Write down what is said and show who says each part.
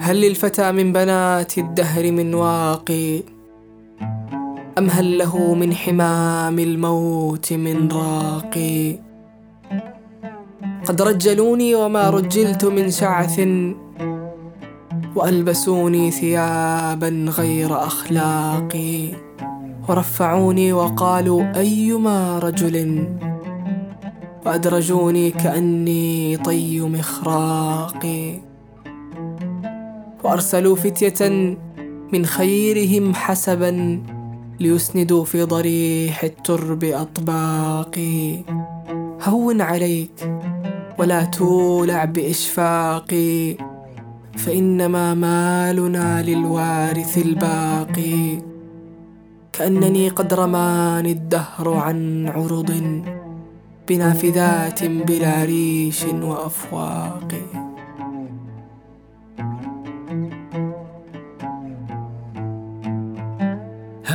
Speaker 1: هل للفتى من بنات الدهر من واقي؟ أم هل له من حمام الموت من راقي؟ قد رجلوني وما رجلت من شعث وألبسوني ثيابا غير أخلاقي. ورفعوني وقالوا أيما رجل؟ وأدرجوني كأني طي مخراقي. وأرسلوا فتية من خيرهم حسبا ليسندوا في ضريح الترب أطباقي. هون عليك ولا تولع بإشفاقي فإنما مالنا للوارث الباقي. كأنني قد رماني الدهر عن عرض بنافذات بلا ريش وأفواق.